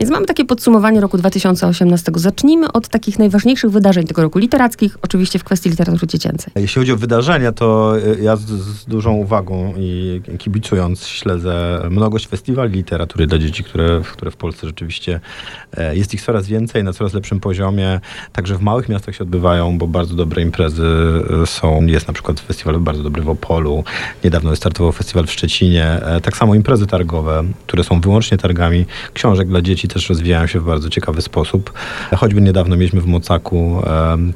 Więc mamy takie podsumowanie roku 2018. Zacznijmy od takich najważniejszych wydarzeń tego roku literackich, oczywiście w kwestii literatury dziecięcej. Jeśli chodzi o wydarzenia, to y, ja z, z dużą uwagą i kibicując śledzę mnogość festiwali literatury dla dzieci, które, które w Polsce rzeczywiście e, jest ich coraz więcej, na coraz lepszym poziomie. Także w małych miastach się odbywają, bo bardzo dobre imprezy e, są. Jest na przykład festiwal bardzo dobry w Opolu. Niedawno wystartował festiwal w Szczecinie. E, tak samo imprezy targowe, które są wyłącznie targami książek dla dzieci też rozwijają się w bardzo ciekawy sposób. Choćby niedawno mieliśmy w Mocaku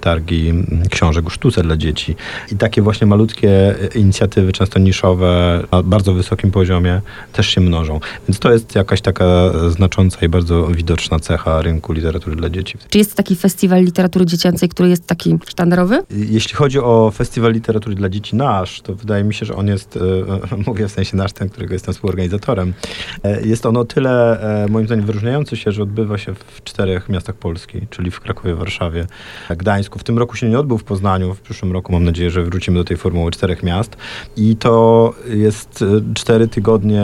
targi książek o sztuce dla dzieci. I takie właśnie malutkie inicjatywy, często niszowe, na bardzo wysokim poziomie, też się mnożą. Więc to jest jakaś taka znacząca i bardzo widoczna cecha rynku literatury dla dzieci. Czy jest taki festiwal literatury dziecięcej, który jest taki sztandarowy? Jeśli chodzi o festiwal literatury dla dzieci nasz, to wydaje mi się, że on jest, e, mówię w sensie nasz, ten, którego jestem współorganizatorem, e, jest on o tyle e, moim zdaniem wyróżniający się, że odbywa się w czterech miastach Polski, czyli w Krakowie, Warszawie, Gdańsku. W tym roku się nie odbył w Poznaniu, w przyszłym roku mam nadzieję, że wrócimy do tej formuły czterech miast. I to jest e, cztery tygodnie,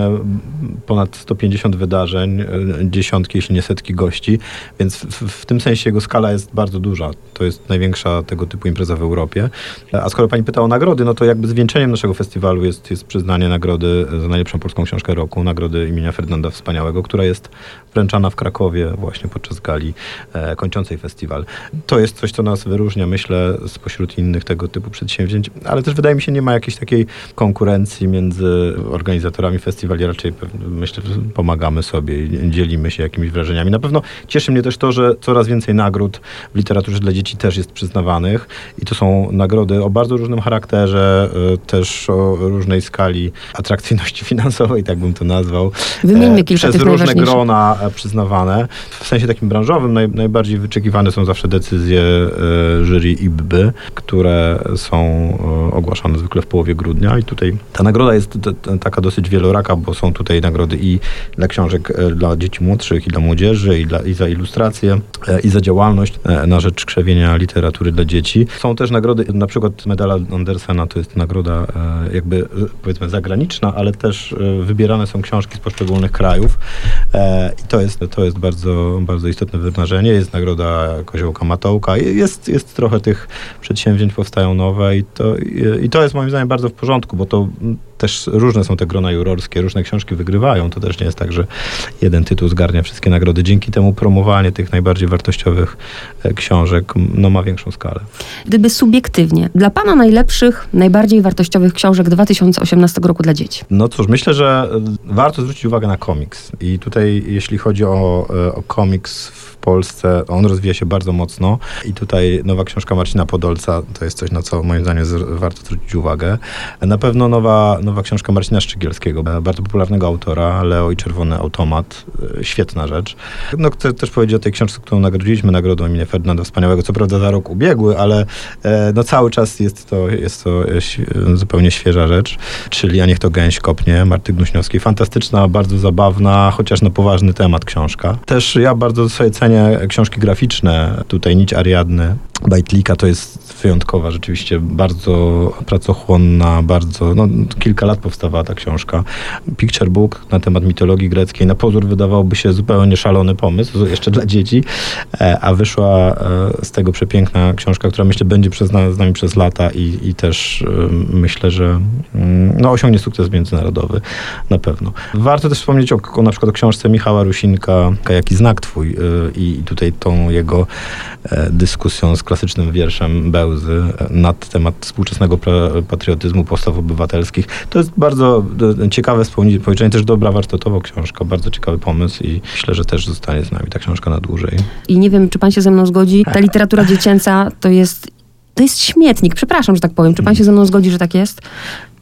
ponad 150 wydarzeń, e, dziesiątki, jeśli nie setki gości, więc w, w tym sensie jego skala jest bardzo duża. To jest największa tego typu impreza w Europie. A skoro pani pyta o nagrody, no to jakby zwieńczeniem naszego festiwalu jest, jest przyznanie nagrody za najlepszą polską książkę roku, nagrody imienia Ferdynanda Wspaniałego, która jest wręczana w Krakowie właśnie podczas gali e, kończącej festiwal. To jest coś, co nas wyróżnia, myślę, spośród innych tego typu przedsięwzięć, ale też wydaje mi się, nie ma jakiejś takiej konkurencji między organizatorami festiwali. Raczej myślę, że pomagamy sobie i dzielimy się jakimiś wrażeniami. Na pewno cieszy mnie też to, że coraz więcej nagród w literaturze dla dzieci też jest przyznawanych i to są nagrody o bardzo różnym charakterze, e, też o różnej skali atrakcyjności finansowej, tak bym to nazwał. Wymieńmy kilka Przez różne grona przyznawane. W sensie takim branżowym naj, najbardziej wyczekiwane są zawsze decyzje e, jury IBBY, które są e, ogłaszane zwykle w połowie grudnia i tutaj ta nagroda jest taka dosyć wieloraka, bo są tutaj nagrody i dla książek e, dla dzieci młodszych, i dla młodzieży, i, dla, i za ilustrację, i za działalność na rzecz krzewienia literatury dla dzieci. Są też nagrody, na przykład medala Andersena to jest nagroda jakby powiedzmy zagraniczna, ale też wybierane są książki z poszczególnych krajów i to jest, to jest bardzo, bardzo istotne wydarzenie. Jest nagroda Koziołka Matołka. Jest, jest trochę tych przedsięwzięć powstają nowe i to, i to jest moim zdaniem bardzo w porządku, bo to też różne są te grona jurorskie, różne książki wygrywają. To też nie jest tak, że jeden tytuł zgarnia wszystkie nagrody. Dzięki temu promowanie tych najbardziej wartościowych e, książek no, ma większą skalę. Gdyby subiektywnie, dla Pana najlepszych, najbardziej wartościowych książek 2018 roku dla dzieci? No cóż, myślę, że e, warto zwrócić uwagę na komiks. I tutaj, jeśli chodzi o, e, o komiks w Polsce, on rozwija się bardzo mocno i tutaj nowa książka Marcina Podolca to jest coś, na co moim zdaniem warto zwrócić uwagę. Na pewno nowa, nowa książka Marcina Szczygielskiego, bardzo popularnego autora, Leo i Czerwony Automat. Świetna rzecz. No, chcę też powiedzieć o tej książce, którą nagrodziliśmy nagrodą imienia Ferdynanda Wspaniałego, co prawda za rok ubiegły, ale e, no, cały czas jest to, jest to zupełnie świeża rzecz, czyli A niech to gęś kopnie, Marty Gnuśniowskiej. Fantastyczna, bardzo zabawna, chociaż na poważny temat książka. Też ja bardzo sobie cenię książki graficzne. Tutaj Nić Ariadny Bajtlika to jest wyjątkowa, rzeczywiście bardzo pracochłonna, bardzo, no kilka lat powstawała ta książka. Picture Book na temat mitologii greckiej. Na pozór wydawałoby się zupełnie szalony pomysł, jeszcze dla dzieci, e, a wyszła e, z tego przepiękna książka, która myślę będzie przez, z nami przez lata i, i też e, myślę, że mm, no, osiągnie sukces międzynarodowy na pewno. Warto też wspomnieć o, o na przykład o książce Michała Rusinka, Jaki znak twój i tutaj tą jego dyskusją z klasycznym wierszem Bełzy na temat współczesnego patriotyzmu, postaw obywatelskich. To jest bardzo e, ciekawe spojrzenie, też dobra warsztatowa książka, bardzo ciekawy pomysł i myślę, że też zostanie z nami ta książka na dłużej. I nie wiem, czy pan się ze mną zgodzi, ta literatura dziecięca to jest to jest śmietnik, przepraszam, że tak powiem. Czy pan się ze mną zgodzi, że tak jest?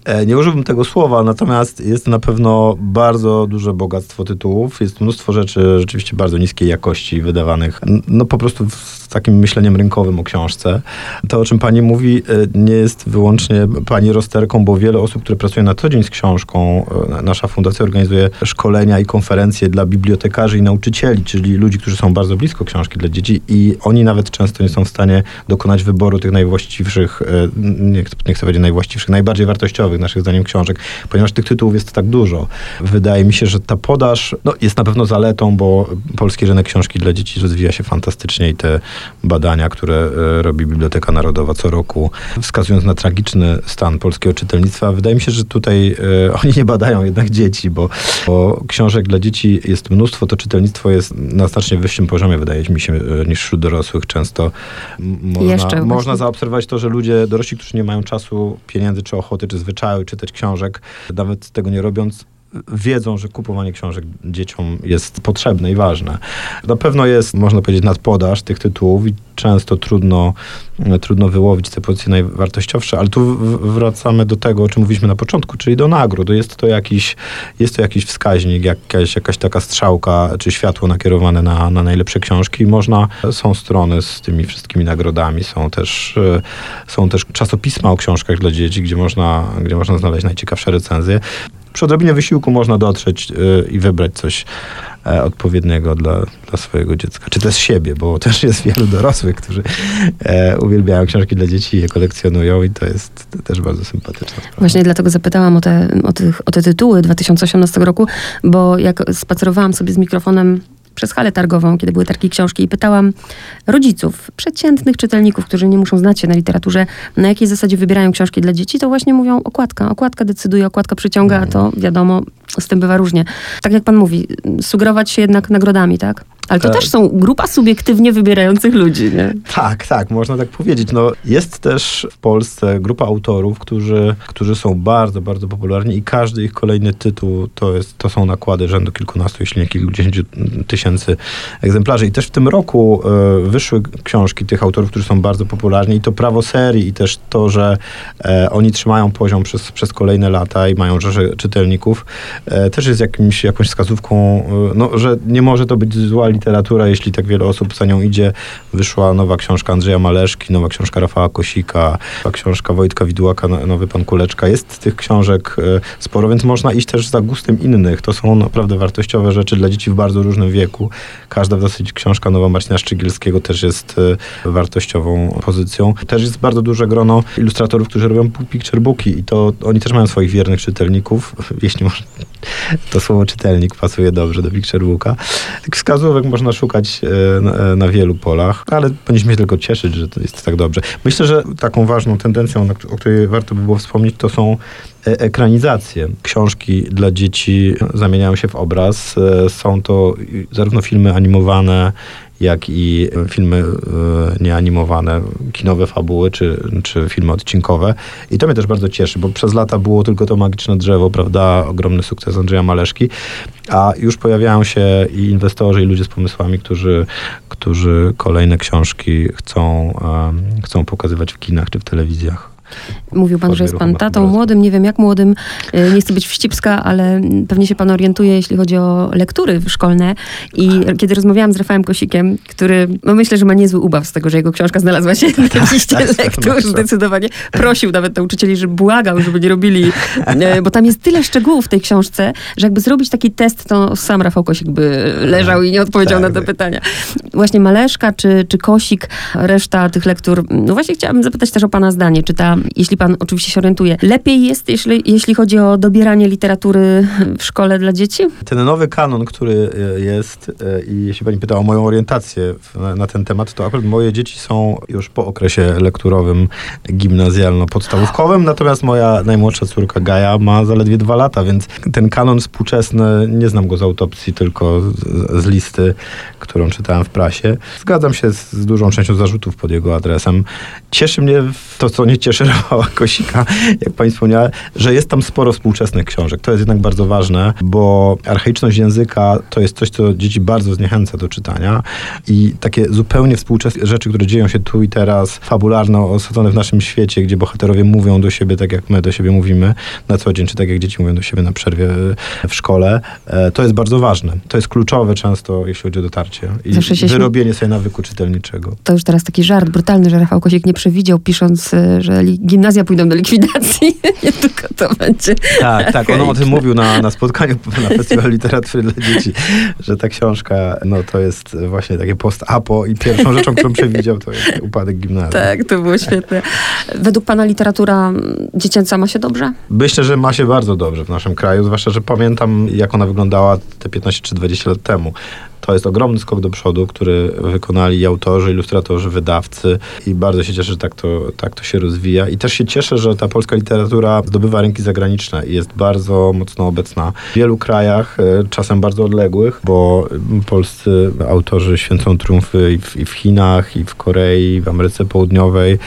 E, nie używam tego słowa, natomiast jest na pewno bardzo duże bogactwo tytułów. Jest mnóstwo rzeczy rzeczywiście bardzo niskiej jakości wydawanych, no po prostu z takim myśleniem rynkowym o książce. To, o czym pani mówi, e, nie jest wyłącznie pani rozterką, bo wiele osób, które pracują na co dzień z książką, e, nasza fundacja organizuje szkolenia i konferencje dla bibliotekarzy i nauczycieli, czyli ludzi, którzy są bardzo blisko książki dla dzieci i oni nawet często nie są w stanie dokonać wyboru tych najwłaściwszych, nie, nie chcę powiedzieć najwłaściwszych, najbardziej wartościowych naszych zdaniem, książek, ponieważ tych tytułów jest tak dużo. Wydaje mi się, że ta podaż no, jest na pewno zaletą, bo polski rynek książki dla dzieci rozwija się fantastycznie i te badania, które e, robi Biblioteka Narodowa co roku, wskazując na tragiczny stan polskiego czytelnictwa, wydaje mi się, że tutaj e, oni nie badają jednak dzieci, bo, bo książek dla dzieci jest mnóstwo, to czytelnictwo jest na znacznie wyższym poziomie, wydaje mi się, e, niż wśród dorosłych. Często można, Jeszcze można właśnie. zaobserwować to, że ludzie, dorośli, którzy nie mają czasu, pieniędzy, czy ochoty, czy zwyczaju czytać książek, nawet tego nie robiąc, wiedzą, że kupowanie książek dzieciom jest potrzebne i ważne. Na pewno jest, można powiedzieć, nadpodaż tych tytułów i często trudno, trudno wyłowić te pozycje najwartościowsze, ale tu wracamy do tego, o czym mówiliśmy na początku, czyli do nagród. Jest to jakiś, jest to jakiś wskaźnik, jakaś, jakaś taka strzałka, czy światło nakierowane na, na najlepsze książki można, są strony z tymi wszystkimi nagrodami, są też, e, są też czasopisma o książkach dla dzieci, gdzie można, gdzie można znaleźć najciekawsze recenzje przy odrobinie wysiłku można dotrzeć y, i wybrać coś e, odpowiedniego dla, dla swojego dziecka, czy też siebie, bo też jest wielu dorosłych, którzy e, uwielbiają książki dla dzieci je kolekcjonują i to jest też bardzo sympatyczna sprawa. Właśnie dlatego zapytałam o te, o, tych, o te tytuły 2018 roku, bo jak spacerowałam sobie z mikrofonem przez halę targową, kiedy były targi książki i pytałam rodziców, przeciętnych czytelników, którzy nie muszą znać się na literaturze, na jakiej zasadzie wybierają książki dla dzieci, to właśnie mówią okładka. Okładka decyduje, okładka przyciąga, a to wiadomo, z tym bywa różnie. Tak jak pan mówi, sugerować się jednak nagrodami, tak? Ale to Tak. też są grupa subiektywnie wybierających ludzi, nie? Tak, tak, można tak powiedzieć. No, jest też w Polsce grupa autorów, którzy, którzy są bardzo, bardzo popularni i każdy ich kolejny tytuł to, jest, to są nakłady rzędu kilkunastu, jeśli nie kilkudziesięciu tysięcy egzemplarzy. I też w tym roku e, wyszły książki tych autorów, którzy są bardzo popularni i to prawo serii i też to, że e, oni trzymają poziom przez, przez kolejne lata i mają rzesze czytelników, e, też jest jakimś, jakąś wskazówką, no, że nie może to być zła literatura, jeśli tak wiele osób za nią idzie. Wyszła nowa książka Andrzeja Maleszki, nowa książka Rafała Kosika, nowa książka Wojtka Widłaka, no- Nowy Pan Kuleczka. Jest tych książek e, sporo, więc można iść też za gustem innych. To są naprawdę wartościowe rzeczy dla dzieci w bardzo różnym wieku. Każda zasadzie książka nowa Marcina Szczygielskiego też jest e, wartościową pozycją. Też jest bardzo duże grono ilustratorów, którzy robią picture booki i to oni też mają swoich wiernych czytelników, jeśli może to słowo czytelnik pasuje dobrze do picture booka. Tych wskazówek można szukać e, na, na wielu polach, ale powinniśmy się tylko cieszyć, że to jest tak dobrze. Myślę, że taką ważną tendencją, o której warto by było wspomnieć, to są e, ekranizacje. Książki dla dzieci zamieniają się w obraz. E, Są to zarówno filmy animowane, jak i filmy e, nieanimowane, kinowe fabuły, czy, czy filmy odcinkowe. I to mnie też bardzo cieszy, bo przez lata było tylko to magiczne drzewo, prawda, ogromny sukces Andrzeja Maleszki, a już pojawiają się i inwestorzy, i ludzie z pomysłami, którzy, którzy kolejne książki chcą, chcą pokazywać w kinach czy w telewizjach. Mówił pan, że jest pan tatą młodym, nie wiem jak młodym, y, nie chcę być wścibska, ale pewnie się pan orientuje, jeśli chodzi o lektury szkolne. I kiedy rozmawiałam z Rafałem Kosikiem, który, no myślę, że ma niezły ubaw z tego, że jego książka znalazła się na liście tak, lektur, zdecydowanie. Prosił nawet nauczycieli, żeby błagał, żeby nie robili, y, bo tam jest tyle szczegółów w tej książce, że jakby zrobić taki test, to sam Rafał Kosik by leżał i nie odpowiedział Tak, na te tak. pytania. Właśnie Maleszka czy, czy Kosik, reszta tych lektur. No właśnie chciałabym zapytać też o pana zdanie. Czy ta, jeśli pan oczywiście się orientuje, lepiej jest, jeśli, jeśli chodzi o dobieranie literatury w szkole dla dzieci? Ten nowy kanon, który e, jest e, i jeśli pani pyta o moją orientację na ten temat, to akurat moje dzieci są już po okresie lekturowym gimnazjalno-podstawówkowym, natomiast moja najmłodsza córka Gaja ma zaledwie dwa lata, więc ten kanon współczesny, nie znam go z autopsji, tylko z, z listy, którą czytałem w prasie. Zgadzam się z, z dużą częścią zarzutów pod jego adresem. Cieszy mnie w- to, co nie cieszy Rafała Kosika, jak pani wspomniała, że jest tam sporo współczesnych książek. To jest jednak bardzo ważne, bo archaiczność języka to jest coś, co dzieci bardzo zniechęca do czytania i takie zupełnie współczesne rzeczy, które dzieją się tu i teraz, fabularno osadzone w naszym świecie, gdzie bohaterowie mówią do siebie tak, jak my do siebie mówimy na co dzień, czy tak jak dzieci mówią do siebie na przerwie w szkole, e, to jest bardzo ważne. To jest kluczowe często, jeśli chodzi o dotarcie i Zawsze się śmie- wyrobienie sobie nawyku czytelniczego. To już teraz taki żart brutalny, że Rafał Kosik nie przewidział, pisząc, że li, i gimnazja pójdą do likwidacji. Nie tylko to będzie. Tak, tak. On o tym mówił na, na spotkaniu na Festiwalu Literatury dla Dzieci, że ta książka, no to jest właśnie takie post-apo i pierwszą rzeczą, którą przewidział, to jest upadek gimnazjum. Tak, to było świetne. Według pana literatura dziecięca ma się dobrze? Myślę, że ma się bardzo dobrze w naszym kraju, zwłaszcza, że pamiętam, jak ona wyglądała te 15 czy 20 lat temu. To jest ogromny skok do przodu, który wykonali autorzy, ilustratorzy, wydawcy i bardzo się cieszę, że tak to, tak to się rozwija. I też się cieszę, że ta polska literatura zdobywa rynki zagraniczne i jest bardzo mocno obecna w wielu krajach, e, czasem bardzo odległych, bo polscy autorzy święcą triumfy i w, i w Chinach, i w Korei, i w Ameryce Południowej,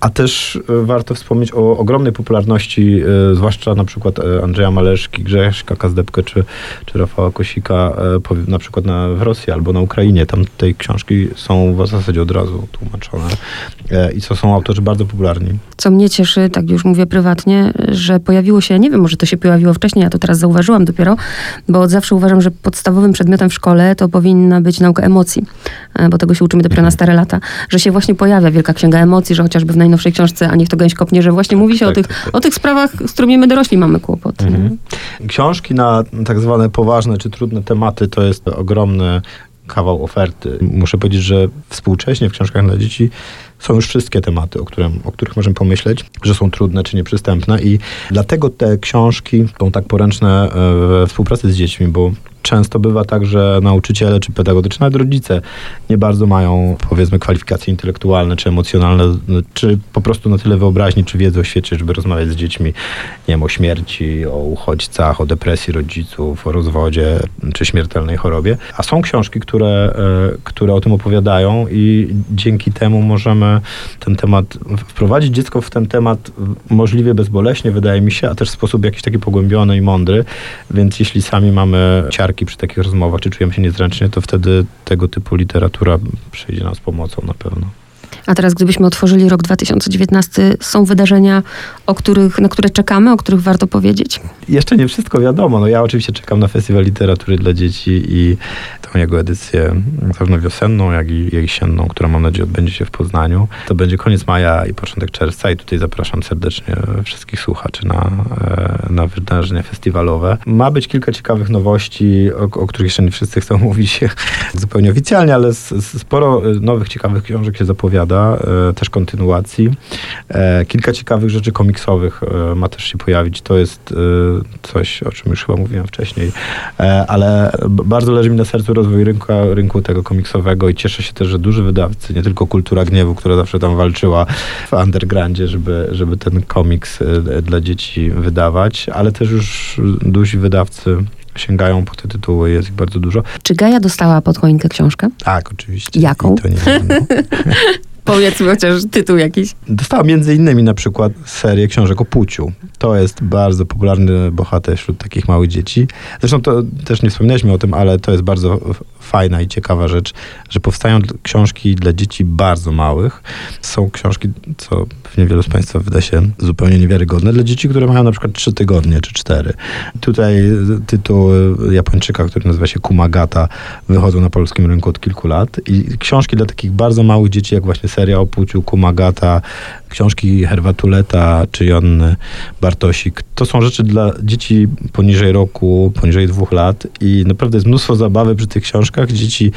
a też e, warto wspomnieć o ogromnej popularności, e, zwłaszcza na przykład e, Andrzeja Maleszki, Grześka Kazdepkę czy, czy Rafała Kosika, na przykład na, w Rosji albo na Ukrainie. Tam tej książki są w zasadzie od razu tłumaczone i to są autorzy bardzo popularni. Co mnie cieszy, tak już mówię prywatnie, że pojawiło się, nie wiem, może to się pojawiło wcześniej, ja to teraz zauważyłam dopiero, bo od zawsze uważam, że podstawowym przedmiotem w szkole to powinna być nauka emocji, bo tego się uczymy dopiero na stare lata, że się właśnie pojawia Wielka Księga Emocji, że chociażby w najnowszej książce, a niech to gęś kopnie, że właśnie mówi się tak, o, tych, tak, tak. o tych sprawach, z którymi my dorośli mamy kłopot. Mhm. Książki na tak zwane poważne czy trudne tematy to jest ogromny kawał oferty. Muszę powiedzieć, że współcześnie w książkach dla dzieci są już wszystkie tematy, o, którym, o których możemy pomyśleć, że są trudne czy nieprzystępne i dlatego te książki są tak poręczne we współpracy z dziećmi, bo często bywa tak, że nauczyciele czy pedagogyczni, nawet rodzice nie bardzo mają powiedzmy kwalifikacje intelektualne czy emocjonalne, czy po prostu na tyle wyobraźni czy wiedzy o świecie, żeby rozmawiać z dziećmi, nie wiem, o śmierci, o uchodźcach, o depresji rodziców, o rozwodzie czy śmiertelnej chorobie. A są książki, które, e, które o tym opowiadają i dzięki temu możemy ten temat, wprowadzić dziecko w ten temat możliwie bezboleśnie, wydaje mi się, a też w sposób jakiś taki pogłębiony i mądry. Więc jeśli sami mamy ciarki przy takich rozmowach, czy czujemy się niezręcznie, to wtedy tego typu literatura przyjdzie nam z pomocą na pewno. A teraz, gdybyśmy otworzyli rok 2019, są wydarzenia, o których, na które czekamy, o których warto powiedzieć? Jeszcze nie wszystko wiadomo. No ja oczywiście czekam na Festiwal Literatury dla Dzieci i tą jego edycję, zarówno wiosenną, jak i jesienną, która mam nadzieję odbędzie się w Poznaniu. To będzie koniec maja i początek czerwca i tutaj zapraszam serdecznie wszystkich słuchaczy na, e, na wydarzenia festiwalowe. Ma być kilka ciekawych nowości, o, o których jeszcze nie wszyscy chcą mówić zupełnie oficjalnie, ale sporo nowych, ciekawych książek się zapowiada E, też kontynuacji. E, kilka ciekawych rzeczy komiksowych e, ma też się pojawić. To jest coś, o czym już chyba mówiłem wcześniej, ale bardzo leży mi na sercu rozwój rynku, rynku tego komiksowego i cieszę się też, że duży wydawcy, nie tylko Kultura Gniewu, która zawsze tam walczyła w undergroundzie, żeby, żeby ten komiks dla dzieci wydawać, ale też już duzi wydawcy sięgają po te tytuły, jest ich bardzo dużo. Czy Gaja dostała pod choinkę książkę? Tak, oczywiście. Jaką? I to nie Powiedzmy chociaż tytuł jakiś. Dostała między innymi na przykład serię książek o Puciu. To jest bardzo popularny bohater wśród takich małych dzieci. Zresztą to też nie wspominaliśmy o tym, ale to jest bardzo fajna i ciekawa rzecz, że powstają książki dla dzieci bardzo małych. Są książki, co pewnie wielu z Państwa wyda się zupełnie niewiarygodne, dla dzieci, które mają na przykład trzy tygodnie czy cztery. Tutaj tytuł Japończyka, który nazywa się Kumagata, wychodzą na polskim rynku od kilku lat i książki dla takich bardzo małych dzieci, jak właśnie seria o Puciu, Kumagata, książki Herwatuleta czy Jonny Bartosik. To są rzeczy dla dzieci poniżej roku, poniżej dwóch lat i naprawdę jest mnóstwo zabawy przy tych książkach. Dzieci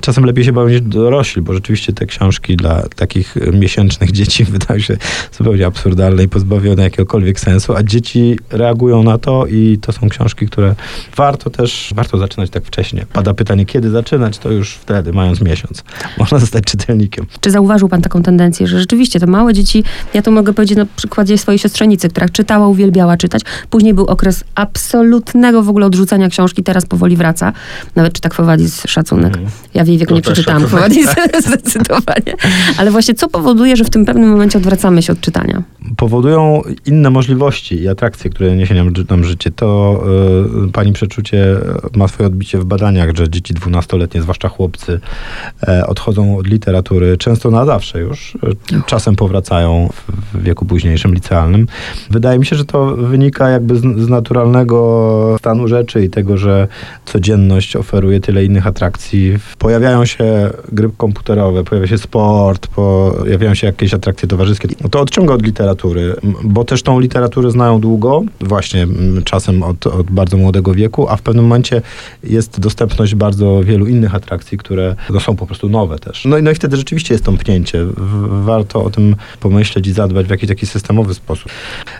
czasem lepiej się bawią niż dorośli, bo rzeczywiście te książki dla takich miesięcznych dzieci wydają się zupełnie absurdalne i pozbawione jakiegokolwiek sensu, a dzieci reagują na to i to są książki, które warto też, warto zaczynać tak wcześnie. Pada pytanie, kiedy zaczynać, to już wtedy, mając miesiąc. Można zostać czytelnikiem. Czy zauważył pan taką tendencję, że rzeczywiście te małe dzieci ja to mogę powiedzieć na przykładzie swojej siostrzenicy, która czytała, uwielbiała czytać. Później był okres absolutnego w ogóle odrzucania książki, teraz powoli wraca. Nawet czyta Kwowadis szacunek. Mm. Ja w jej wieku to nie przeczytałam Kwowadis zdecydowanie. Ale właśnie co powoduje, że w tym pewnym momencie odwracamy się od czytania? Powodują inne możliwości i atrakcje, które niesie nam, nam życie. To y, pani przeczucie ma swoje odbicie w badaniach, że dzieci dwunastoletnie, zwłaszcza chłopcy, y, odchodzą od literatury często na zawsze już. Y, czasem powracają w wieku późniejszym, licealnym. Wydaje mi się, że to wynika jakby z, z naturalnego stanu rzeczy i tego, że codzienność oferuje tyle innych atrakcji. Pojawiają się gry komputerowe, pojawia się sport, pojawiają się jakieś atrakcje towarzyskie. No to odciąga od literatury bo też tą literaturę znają długo, właśnie czasem od, od bardzo młodego wieku, a w pewnym momencie jest dostępność bardzo wielu innych atrakcji, które no, są po prostu nowe też. No, no i wtedy rzeczywiście jest tąpnięcie. Warto o tym pomyśleć i zadbać w jakiś taki systemowy sposób.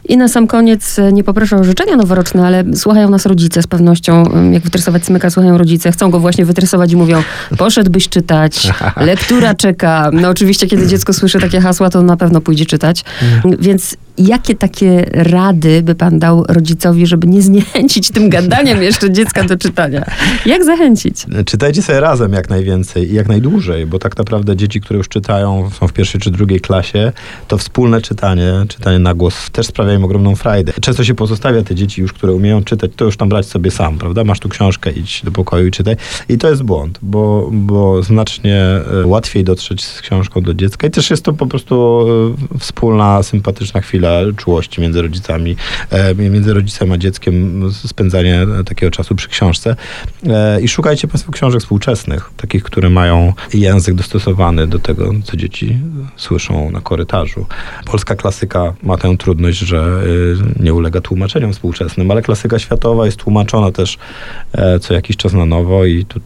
I na sam koniec e, nie poproszę o życzenia noworoczne, ale słuchają nas rodzice z pewnością. Jak wytresować smyka, słuchają rodzice. Chcą go właśnie wytresować i mówią, poszedłbyś czytać, lektura czeka. No oczywiście, kiedy dziecko słyszy takie hasła, to na pewno pójdzie czytać. Więc jakie takie rady by pan dał rodzicowi, żeby nie zniechęcić tym gadaniem jeszcze dziecka do czytania? Jak zachęcić? Czytajcie sobie razem jak najwięcej i jak najdłużej, bo tak naprawdę dzieci, które już czytają, są w pierwszej czy drugiej klasie, to wspólne czytanie, czytanie na głos też sprawia im ogromną frajdę. Często się pozostawia te dzieci już, które umieją czytać, to już tam brać sobie sam, prawda? Masz tu książkę, idź do pokoju i czytaj. I to jest błąd, bo, bo znacznie e, łatwiej dotrzeć z książką do dziecka i też jest to po prostu e, wspólna, sympatyczna chwila czułości między rodzicami, e, między rodzicem a dzieckiem, spędzanie takiego czasu przy książce. I szukajcie Państwo książek współczesnych, takich, które mają język dostosowany do tego, co dzieci słyszą na korytarzu. Polska klasyka ma tę trudność, że nie ulega tłumaczeniom współczesnym, ale klasyka światowa jest tłumaczona też co jakiś czas na nowo i, tu,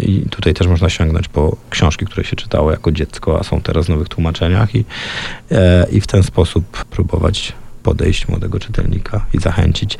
i tutaj też można sięgnąć po książki, które się czytało jako dziecko, a są teraz w nowych tłumaczeniach i, i w ten sposób próbować podejść młodego czytelnika i zachęcić